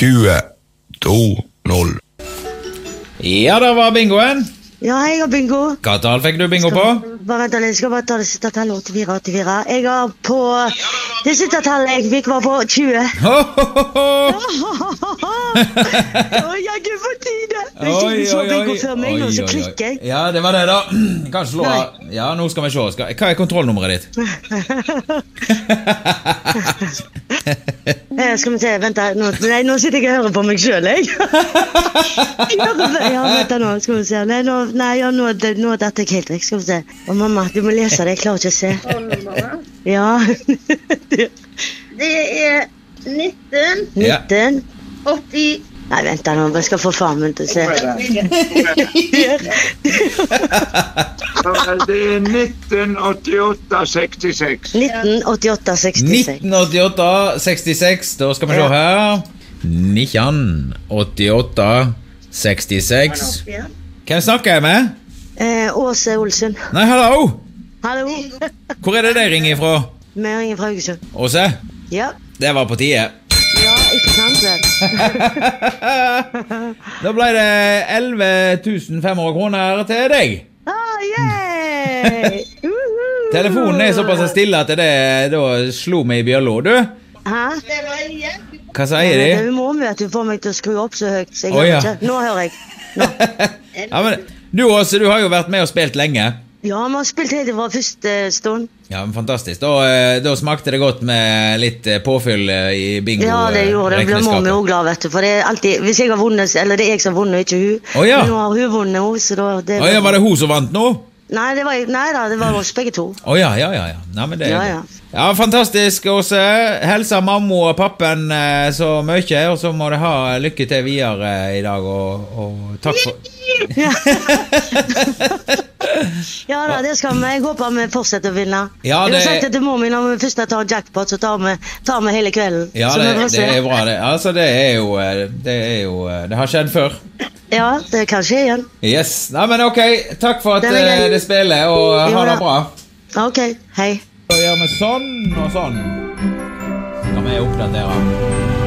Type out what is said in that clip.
22-0. Ja, det var bingoen. Ja, jeg har bingo. Hva tall fikk du bingo på? Bare vent litt, jeg skal bare ta det siste tallet. 84, 84. Jeg har på Det siste tallet jeg fikk, var på 20. Ho, ho, ho, ho. Å, jaggu på tide! Hvis ikke ikke så bingo før meg, nå, så klikker jeg. Ja, det var det, da. Kanskje slå av. Ja, nå skal vi se. Hva er kontrollnummeret ditt? Skal vi se, vent her. Nå, nei, nå sitter jeg og hører på meg sjøl, jeg. Ja, vent nå, skal vi se. Nei, nå, nei, ja, nå, det- nå datt jeg helt vekk. Skal vi se. Å, mamma, du må lese det. Jeg klarer ikke å se. Ja. Det er 19, Ja. 19. 80 Nei, vent da nå. Jeg skal få faren min til å se. Det er 1988-66. 1988, 66. 1988, 66. Da skal vi se her. 1988, 66. Hvem snakker jeg med? Eh, Åse Olsen. Nei, hallo! Hallo. Hvor er det de ringer ifra? Vi ringer fra Haugesund. Åse? Ja. Det var på tide. Ja, ikke sant vel? Da ble det 11 500 kroner til deg. Telefonen er såpass stille at det da slo meg i bjølla. Du, Hæ? hva sier de? Må vi at du får meg til å skru opp så høyt. Så jeg oh, ja. Nå hører jeg. Nå. Ja, men, du Åse, du har jo vært med og spilt lenge. Ja, vi har spilt helt fra første stund. Ja, men Fantastisk. Da, eh, da smakte det godt med litt eh, påfyll eh, i bingo. Ja, det gjorde det. Blir mor mi òg glad, vet du. For det er alltid Hvis jeg har vunnet, eller det er jeg som har vunnet, ikke hun. Oh, ja. Men nå har hun vunnet òg, så da det oh, ja, Var det hun som vant nå? Nei, det var, nei da, det var oss begge to. Å ja, ja, ja. ja. Nei, men det, Ja, ja. ja, Fantastisk, Åse. Hilser mamma og pappen så mye, og så må du ha lykke til videre i dag, og, og takk for Ja da, det skal vi. Jeg håper vi fortsetter å vinne. Ja, Jeg har sagt det til mor min når vi først tar jackpot, så tar vi, tar vi hele kvelden. Ja, det, det er bra, det. Altså, det er jo eh, Det er jo eh, Det har skjedd før. Ja, det kan skje igjen. Yes. Nei, men ok. Takk for at eh, det spiller, og Jo ha det bra. Ok, hei. Så gjør vi sånn og sånn. Skal vi oppdatere.